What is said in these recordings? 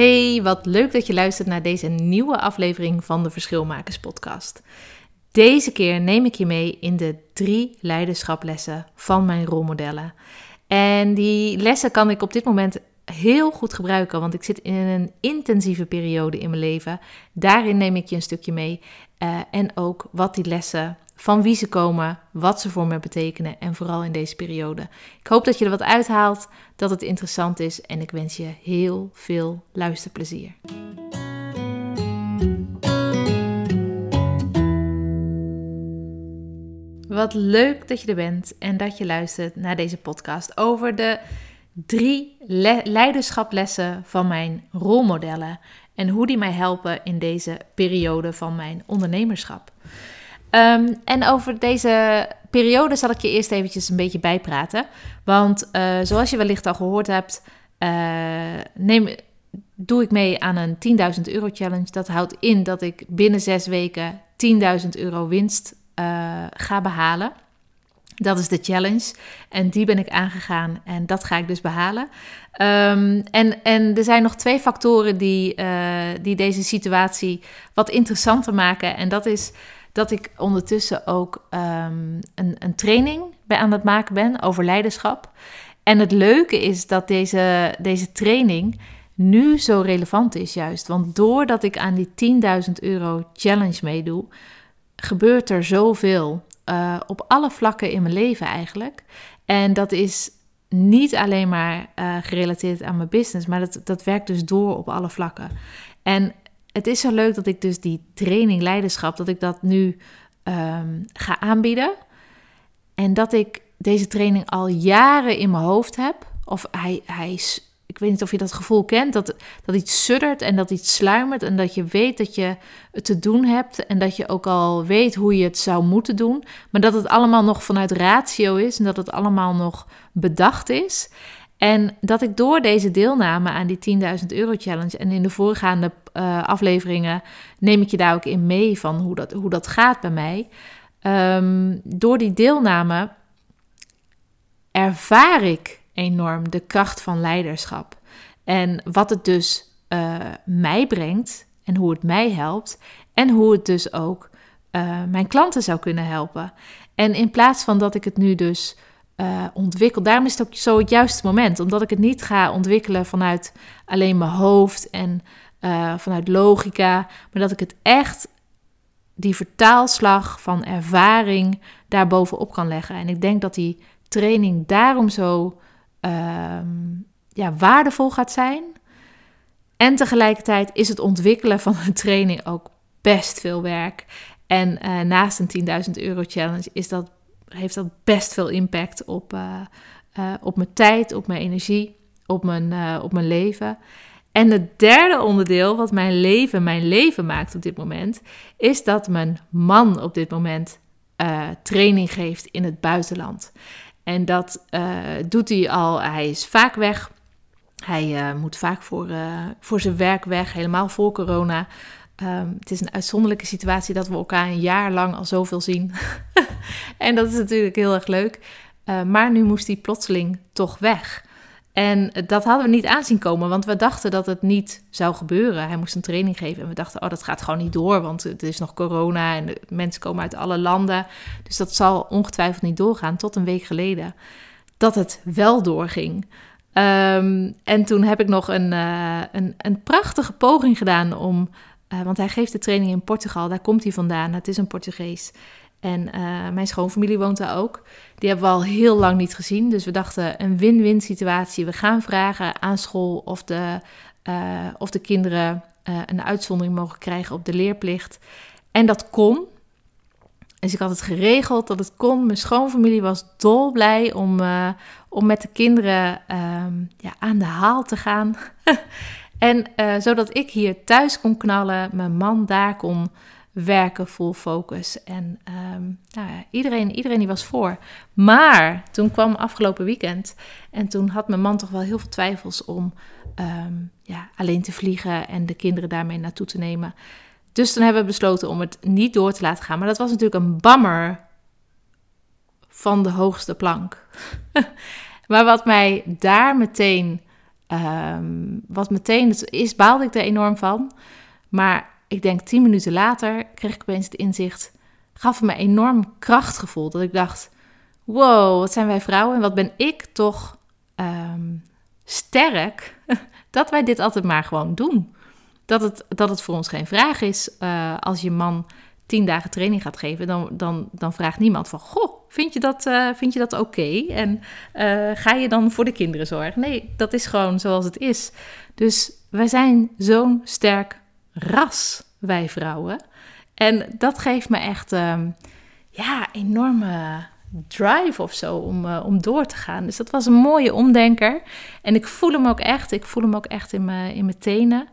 Hey, wat leuk dat je luistert naar deze nieuwe aflevering van de Verschilmakers podcast. Deze keer neem ik je mee in de drie leiderschaplessen van mijn rolmodellen. En die lessen kan ik op dit moment heel goed gebruiken, want ik zit in een intensieve periode in mijn leven. Daarin neem ik je een stukje mee. Uh, en ook wat die lessen, van wie ze komen, wat ze voor me betekenen en vooral in deze periode. Ik hoop dat je er wat uithaalt, dat het interessant is en ik wens je heel veel luisterplezier. Wat leuk dat je er bent en dat je luistert naar deze podcast over de drie leiderschaplessen van mijn rolmodellen en hoe die mij helpen in deze periode van mijn ondernemerschap. Um, en over deze periode zal ik je eerst eventjes een beetje bijpraten. Want uh, zoals je wellicht al gehoord hebt, uh, neem, doe ik mee aan een 10.000 euro challenge. Dat houdt in dat ik binnen zes weken 10.000 euro winst uh, ga behalen. Dat is de challenge. En die ben ik aangegaan en dat ga ik dus behalen. Um, en, en er zijn nog twee factoren die, uh, die deze situatie wat interessanter maken. En dat is dat ik ondertussen ook um, een, een training bij aan het maken ben over leiderschap. En het leuke is dat deze, deze training nu zo relevant is juist. Want doordat ik aan die 10.000 euro challenge meedoe, gebeurt er zoveel. Uh, op alle vlakken in mijn leven eigenlijk. En dat is niet alleen maar uh, gerelateerd aan mijn business, maar dat, dat werkt dus door op alle vlakken. En het is zo leuk dat ik dus die training leiderschap, dat ik dat nu um, ga aanbieden. En dat ik deze training al jaren in mijn hoofd heb. Of hij, hij ik weet niet of je dat gevoel kent, dat, dat iets suddert en dat iets sluimert en dat je weet dat je het te doen hebt en dat je ook al weet hoe je het zou moeten doen, maar dat het allemaal nog vanuit ratio is en dat het allemaal nog bedacht is. En dat ik door deze deelname aan die 10.000 euro challenge en in de voorgaande uh, afleveringen neem ik je daar ook in mee van hoe dat, hoe dat gaat bij mij. Um, door die deelname ervaar ik enorm de kracht van leiderschap. En wat het dus uh, mij brengt en hoe het mij helpt. En hoe het dus ook uh, mijn klanten zou kunnen helpen. En in plaats van dat ik het nu dus uh, ontwikkel, daarom is het ook zo het juiste moment. Omdat ik het niet ga ontwikkelen vanuit alleen mijn hoofd en vanuit logica. Maar dat ik het echt die vertaalslag van ervaring daarbovenop kan leggen. En ik denk dat die training daarom zo um, ja, waardevol gaat zijn. En tegelijkertijd is het ontwikkelen van een training ook best veel werk. En uh, naast een 10.000 euro challenge is dat, heeft dat best veel impact op, uh, uh, op mijn tijd, op mijn energie, op mijn, op mijn leven. En het derde onderdeel wat mijn leven mijn leven maakt op dit moment, is dat mijn man op dit moment training geeft in het buitenland. En dat uh, doet hij al. Hij is vaak weg. Hij uh, moet vaak voor, uh, voor zijn werk weg, helemaal voor corona. Um, het is een uitzonderlijke situatie dat we elkaar een jaar lang al zoveel zien. en dat is natuurlijk heel erg leuk. maar nu moest hij plotseling toch weg. En dat hadden we niet aanzien komen, want we dachten dat het niet zou gebeuren. Hij moest een training geven en we dachten, oh, dat gaat gewoon niet door, want het is nog corona en mensen komen uit alle landen. Dus dat zal ongetwijfeld niet doorgaan, tot een week geleden dat het wel doorging. Um, en toen heb ik nog een, uh, een, een prachtige poging gedaan om, uh, want hij geeft de training in Portugal, daar komt hij vandaan, het is een Portugees. En uh, mijn schoonfamilie woont daar ook. Die hebben we al heel lang niet gezien. Dus we dachten een win-win situatie. We gaan vragen aan school of de, uh, of de kinderen uh, een uitzondering mogen krijgen op de leerplicht. En dat kon. Dus ik had het geregeld dat het kon. Mijn schoonfamilie was dolblij om, om met de kinderen ehm, ja, aan de haal te gaan. en zodat ik hier thuis kon knallen, mijn man daar kon werken, full focus. En um, nou ja, iedereen, iedereen die was voor. Maar toen kwam afgelopen weekend en toen had mijn man toch wel heel veel twijfels om um, ja, alleen te vliegen en de kinderen daarmee naartoe te nemen. Dus toen hebben we besloten om het niet door te laten gaan. Maar dat was natuurlijk een bammer van de hoogste plank. maar wat mij daar meteen, um, wat meteen is, baalde ik er enorm van. Maar ik denk tien minuten later kreeg ik opeens het inzicht, gaf me enorm krachtgevoel. Dat ik dacht, wow, wat zijn wij vrouwen en wat ben ik toch um, sterk dat wij dit altijd maar gewoon doen. Dat het, dat het voor ons geen vraag is uh, als je man tien dagen training gaat geven, dan, dan, dan vraagt niemand van, goh, vind je dat, uh, vind je dat oké? En uh, ga je dan voor de kinderen zorgen? Nee, dat is gewoon zoals het is. Dus wij zijn zo'n sterk ras, wij vrouwen. En dat geeft me echt, um, ja, enorme drive of zo om, uh, om door te gaan. Dus dat was een mooie omdenker. En ik voel hem ook echt. Ik voel hem ook echt in mijn, in mijn tenen.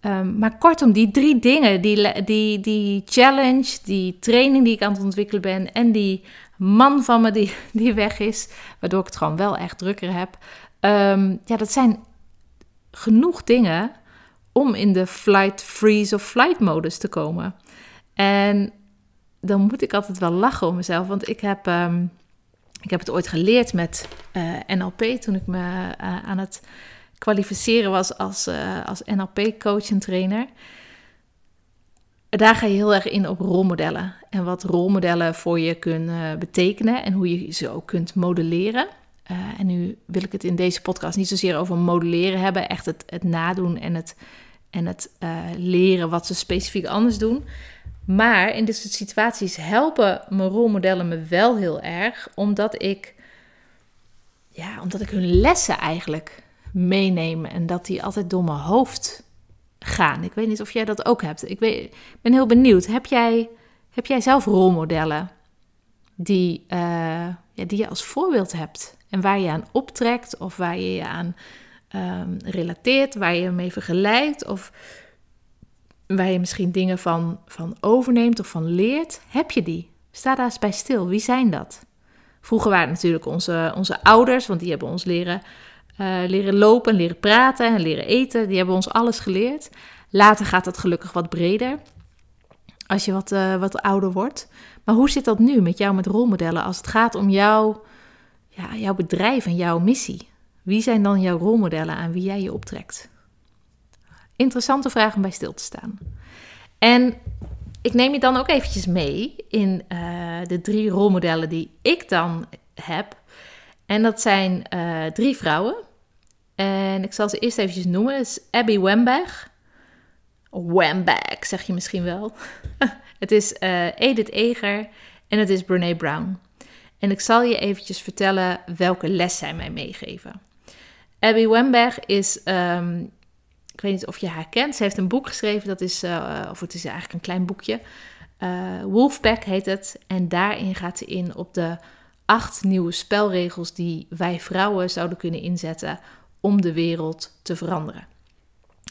Um, maar kortom, die drie dingen, die, die, die challenge, die training die ik aan het ontwikkelen ben en die man van me die, die weg is, waardoor ik het gewoon wel echt drukker heb. Um, ja, dat zijn genoeg dingen om in de flight freeze of flight modus te komen. En dan moet ik altijd wel lachen om mezelf. Want ik heb, um, ik heb het ooit geleerd met eh, NLP toen ik me uh, aan het kwalificeren was als, uh, als NLP-coach en trainer. Daar ga je heel erg in op rolmodellen. En wat rolmodellen voor je kunnen betekenen en hoe je ze ook kunt modelleren. En nu wil ik het in deze podcast niet zozeer over modelleren hebben, echt het, het nadoen en het, en het leren wat ze specifiek anders doen. Maar in dit soort situaties helpen mijn rolmodellen me wel heel erg, omdat ik, ja, omdat ik hun lessen eigenlijk meeneem en dat die altijd door mijn hoofd gaan. Ik weet niet of jij dat ook hebt. Ik, weet, ben heel benieuwd. Heb jij, heb jij zelf rolmodellen die, uh, ja, die je als voorbeeld hebt en waar je aan optrekt of waar je je aan um, relateert, waar je mee vergelijkt of waar je misschien dingen van, van overneemt of van leert, heb je die? Sta daar eens bij stil. Wie zijn dat? Vroeger waren het natuurlijk onze, onze ouders, want die hebben ons leren, uh, leren lopen, leren praten en leren eten. Die hebben ons alles geleerd. Later gaat dat gelukkig wat breder, als je wat, uh, wat ouder wordt. Maar hoe zit dat nu met jou met rolmodellen als het gaat om jou, ja, jouw bedrijf en jouw missie? Wie zijn dan jouw rolmodellen aan wie jij je optrekt? interessante vraag om bij stil te staan. En ik neem je dan ook eventjes mee in uh, de drie rolmodellen die ik dan heb. En dat zijn uh, drie vrouwen. En ik zal ze eerst eventjes noemen. Het is Abby Wambach. Wambach, zeg je misschien wel. het is uh, Edith Eger en het is Brene Brown. En ik zal je eventjes vertellen welke les zij mij meegeven. Abby Wambach is um, ik weet niet of je haar kent. Ze heeft een boek geschreven, dat is, uh, of het is eigenlijk een klein boekje. Uh, Wolfpack heet het. En daarin gaat ze in op de acht nieuwe spelregels die wij vrouwen zouden kunnen inzetten om de wereld te veranderen.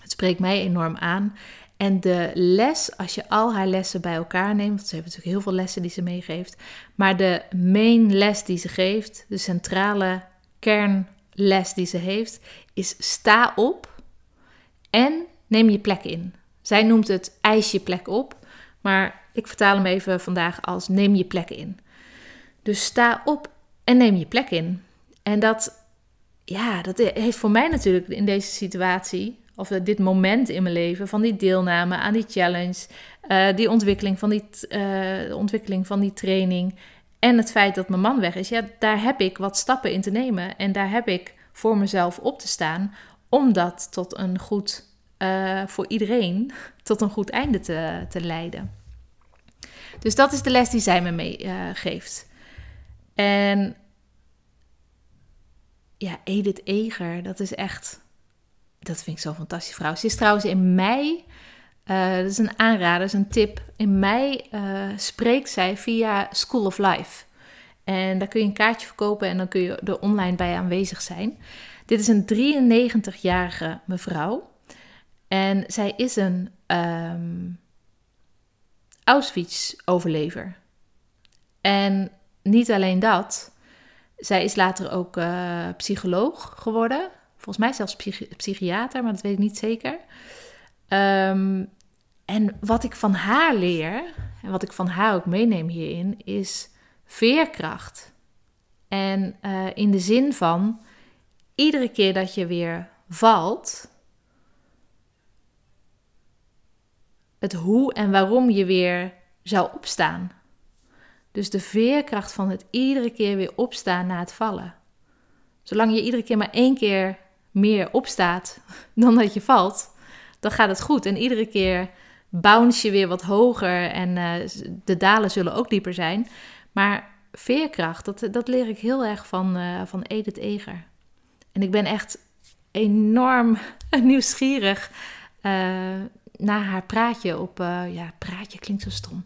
Het spreekt mij enorm aan. En de les, als je al haar lessen bij elkaar neemt, want ze heeft natuurlijk heel veel lessen die ze meegeeft, maar de main les die ze geeft, de centrale kernles die ze heeft, is sta op en neem je plek in. Zij noemt het eis je plek op, maar ik vertaal hem even vandaag als neem je plek in. Dus sta op en neem je plek in. En dat, ja, dat heeft voor mij natuurlijk in deze situatie, of dit moment in mijn leven, van die deelname aan die challenge, uh, die ontwikkeling van die, uh, ontwikkeling van die training en het feit dat mijn man weg is, ja, daar heb ik wat stappen in te nemen. En daar heb ik voor mezelf op te staan om dat tot een goed, voor iedereen, tot een goed einde te, te leiden. Dus dat is de les die zij me meegeeft. En ja, Edith Eger, dat is echt, dat vind ik zo fantastisch vrouw. Ze is trouwens in mei Uh, dat is een aanrader, dat is een tip. In mei uh, spreekt zij via School of Life. En daar kun je een kaartje verkopen en dan kun je er online bij aanwezig zijn. Dit is een 93-jarige mevrouw. En zij is een um, Auschwitz-overlever. En niet alleen dat, zij is later ook uh, psycholoog geworden. Volgens mij zelfs psychi psychiater, maar dat weet ik niet zeker. Um, en wat ik van haar leer, en wat ik van haar ook meeneem hierin, is veerkracht. En uh, in de zin van, iedere keer dat je weer valt, het hoe en waarom je weer zou opstaan. Dus de veerkracht van het iedere keer weer opstaan na het vallen. Zolang je iedere keer maar één keer meer opstaat dan dat je valt, dan gaat het goed. En iedere keer bounce je weer wat hoger en uh, de dalen zullen ook dieper zijn. Maar veerkracht, dat, dat leer ik heel erg van, uh, van Edith Eger. En ik ben echt enorm nieuwsgierig uh, naar haar praatje op... ja, praatje klinkt zo stom.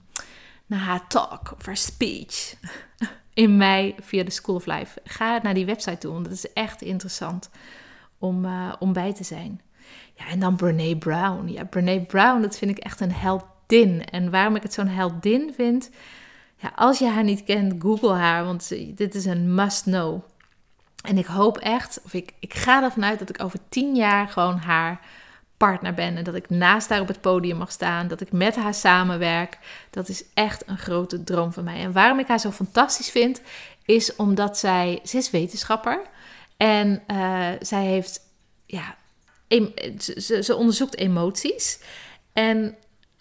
Naar haar talk of haar speech in mei via de School of Life. Ga naar die website toe, want dat is echt interessant om, om bij te zijn. Ja, en dan Brene Brown. Ja, Brene Brown, dat vind ik echt een heldin. En waarom ik het zo'n heldin vind... Ja, als je haar niet kent, google haar, want dit is een must-know. En ik hoop echt, of ik, ik ga ervan uit dat ik over tien jaar gewoon haar partner ben. En dat ik naast haar op het podium mag staan. Dat ik met haar samenwerk. Dat is echt een grote droom van mij. En waarom ik haar zo fantastisch vind, is omdat zij, ze is wetenschapper. En uh, zij heeft ja, ze, onderzoekt emoties. En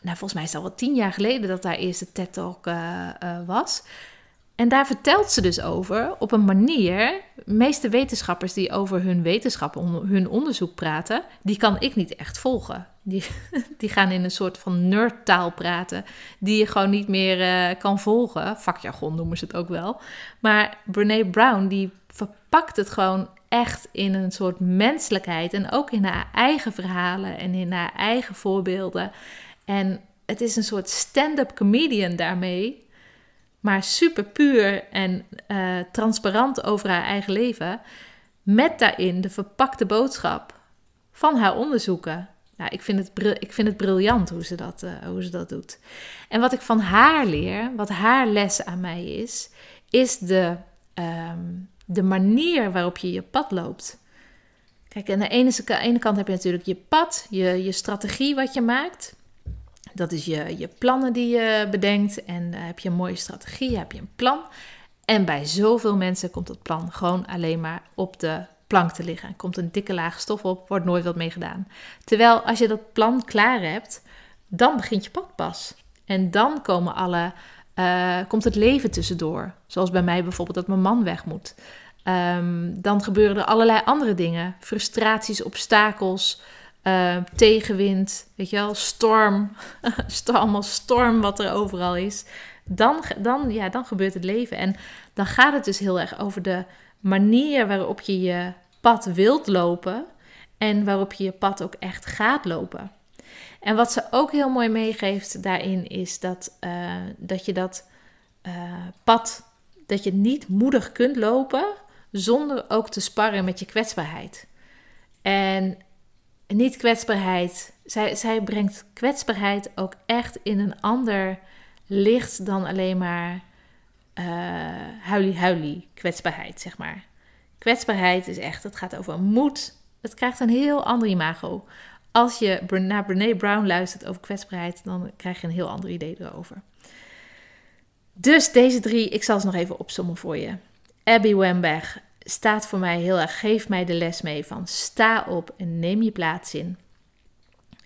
nou, volgens mij is het al wel tien jaar geleden dat haar eerste TED-talk uh, was. En daar vertelt ze dus over op een manier. De meeste wetenschappers die over hun wetenschap, hun onderzoek praten, die kan ik niet echt volgen. Die, die gaan in een soort van nerdtaal praten, die je gewoon niet meer uh, kan volgen. Vakjargon noemen ze het ook wel. Maar Brene Brown, die verpakt het gewoon echt in een soort menselijkheid en ook in haar eigen verhalen en in haar eigen voorbeelden. En het is een soort stand-up comedian daarmee, maar super puur en uh, transparant over haar eigen leven, met daarin de verpakte boodschap van haar onderzoeken. Nou, ik vind het, ik vind het briljant hoe ze, dat, uh, hoe ze dat doet. En wat ik van haar leer, wat haar les aan mij is, is de, um, de manier waarop je je pad loopt. Kijk, aan de ene, ene kant heb je natuurlijk je pad, je, je strategie wat je maakt. Dat is je, je plannen die je bedenkt. En uh, heb je een mooie strategie, heb je een plan. En bij zoveel mensen komt dat plan gewoon alleen maar op de plank te liggen. Komt een dikke laag stof op, wordt nooit wat mee gedaan. Terwijl als je dat plan klaar hebt, dan begint je pad pas. En dan komen alle uh, komt het leven tussendoor. Zoals bij mij bijvoorbeeld dat mijn man weg moet. Um, dan gebeuren er allerlei andere dingen. Frustraties, obstakels, uh, tegenwind, weet je wel, storm. allemaal storm wat er overal is. Dan, dan, ja, dan gebeurt het leven. En dan gaat het dus heel erg over de manier waarop je je pad wilt lopen. En waarop je je pad ook echt gaat lopen. En wat ze ook heel mooi meegeeft daarin is dat, uh, dat je dat uh, pad, dat je niet moedig kunt lopen zonder ook te sparren met je kwetsbaarheid. En niet kwetsbaarheid, zij, zij brengt kwetsbaarheid ook echt in een ander licht dan alleen maar uh, huilie-huilie kwetsbaarheid, zeg maar. Kwetsbaarheid is echt, het gaat over moed. Het krijgt een heel ander imago als je naar Brene Brown luistert over kwetsbaarheid, dan krijg je een heel ander idee erover. Dus deze drie, ik zal ze nog even opzommen voor je. Abby Wambach staat voor mij heel erg, geef mij de les mee van sta op en neem je plaats in.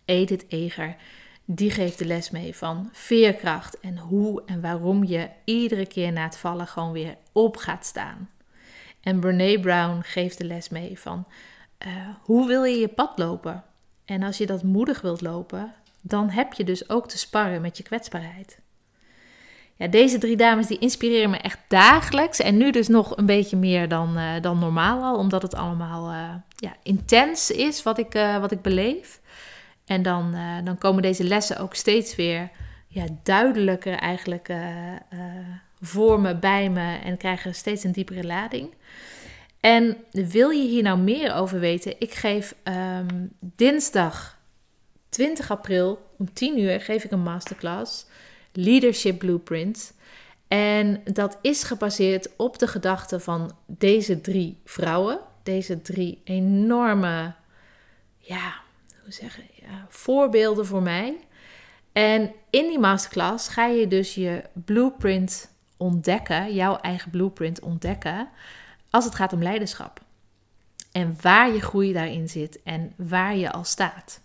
Edith Eger, die geeft de les mee van veerkracht en hoe en waarom je iedere keer na het vallen gewoon weer op gaat staan. En Brene Brown geeft de les mee van uh, hoe wil je je pad lopen? En als je dat moedig wilt lopen, dan heb je dus ook te sparren met je kwetsbaarheid. Ja, deze drie dames die inspireren me echt dagelijks. En nu dus nog een beetje meer dan, uh, dan normaal al. Omdat het allemaal uh, ja, intens is wat ik, wat ik beleef. En dan, uh, dan komen deze lessen ook steeds weer ja, duidelijker eigenlijk uh, uh, voor me, bij me en krijgen steeds een diepere lading. En wil je hier nou meer over weten? Ik geef um, dinsdag 20 april om 10 uur geef ik een masterclass Leadership Blueprint. En dat is gebaseerd op de gedachten van deze drie vrouwen. Deze drie enorme, ja, hoe zeggen, voorbeelden voor mij. En in die masterclass ga je dus je blueprint ontdekken, jouw eigen blueprint ontdekken, als het gaat om leiderschap. En waar je groei daarin zit en waar je al staat.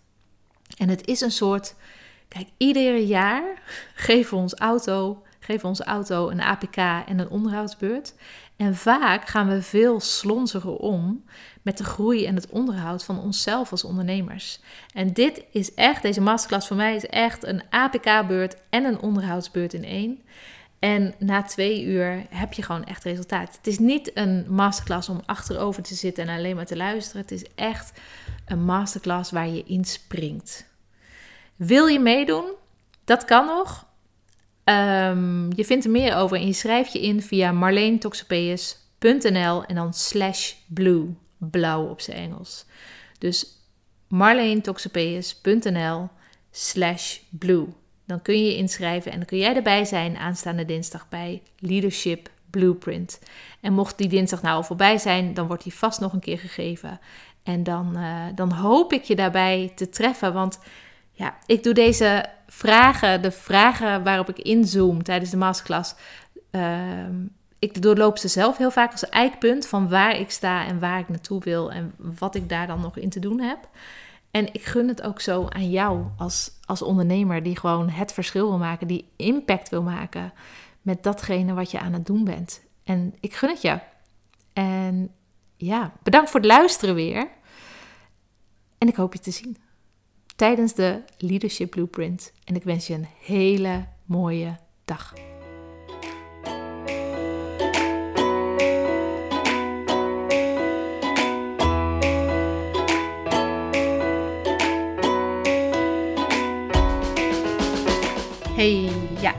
En het is een soort, kijk, ieder jaar geven we ons auto, geven onze auto een APK en een onderhoudsbeurt. En vaak gaan we veel slonziger om met de groei en het onderhoud van onszelf als ondernemers. En dit is echt, deze masterclass voor mij is echt een APK-beurt en een onderhoudsbeurt in één. En na twee uur heb je gewoon echt resultaat. Het is niet een masterclass om achterover te zitten en alleen maar te luisteren. Het is echt een masterclass waar je inspringt. Wil je meedoen? Dat kan nog. Um, je vindt er meer over en je schrijft je in via marleentoxopeus.nl en dan slash blue, blauw op zijn Engels. Dus marleentoxopeus.nl slash blue. Dan kun je je inschrijven en dan kun jij erbij zijn aanstaande dinsdag bij Leadership Blueprint. En mocht die dinsdag nou al voorbij zijn, dan wordt die vast nog een keer gegeven. En dan, uh, dan hoop ik je daarbij te treffen, want ja, ik doe deze vragen, de vragen waarop ik inzoom tijdens de masterclass. Uh, ik doorloop ze zelf heel vaak als eikpunt van waar ik sta en waar ik naartoe wil en wat ik daar dan nog in te doen heb. En ik gun het ook zo aan jou als, als ondernemer die gewoon het verschil wil maken, die impact wil maken met datgene wat je aan het doen bent. En ik gun het je. En ja, bedankt voor het luisteren weer. En ik hoop je te zien tijdens de Leadership Blueprint. En ik wens je een hele mooie dag.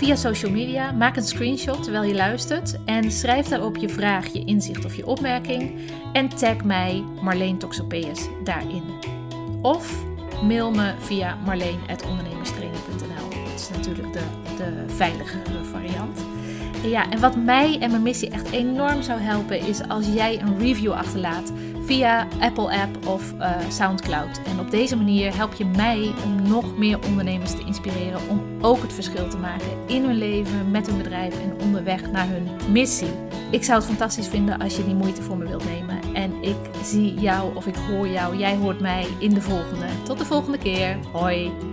via social media. Maak een screenshot terwijl je luistert en schrijf daarop je vraag, je inzicht of je opmerking. En tag mij Marleen Toxopeus daarin. Of mail me via marleen.ondernemerstraining.nl is natuurlijk de, de veiligere variant. Ja, en wat mij en mijn missie echt enorm zou helpen is als jij een review achterlaat via Apple App of uh, SoundCloud. En op deze manier help je mij om nog meer ondernemers te inspireren om ook het verschil te maken in hun leven, met hun bedrijf en onderweg naar hun missie. Ik zou het fantastisch vinden als je die moeite voor me wilt nemen. En ik zie jou of ik hoor jou, jij hoort mij in de volgende. Tot de volgende keer. Hoi.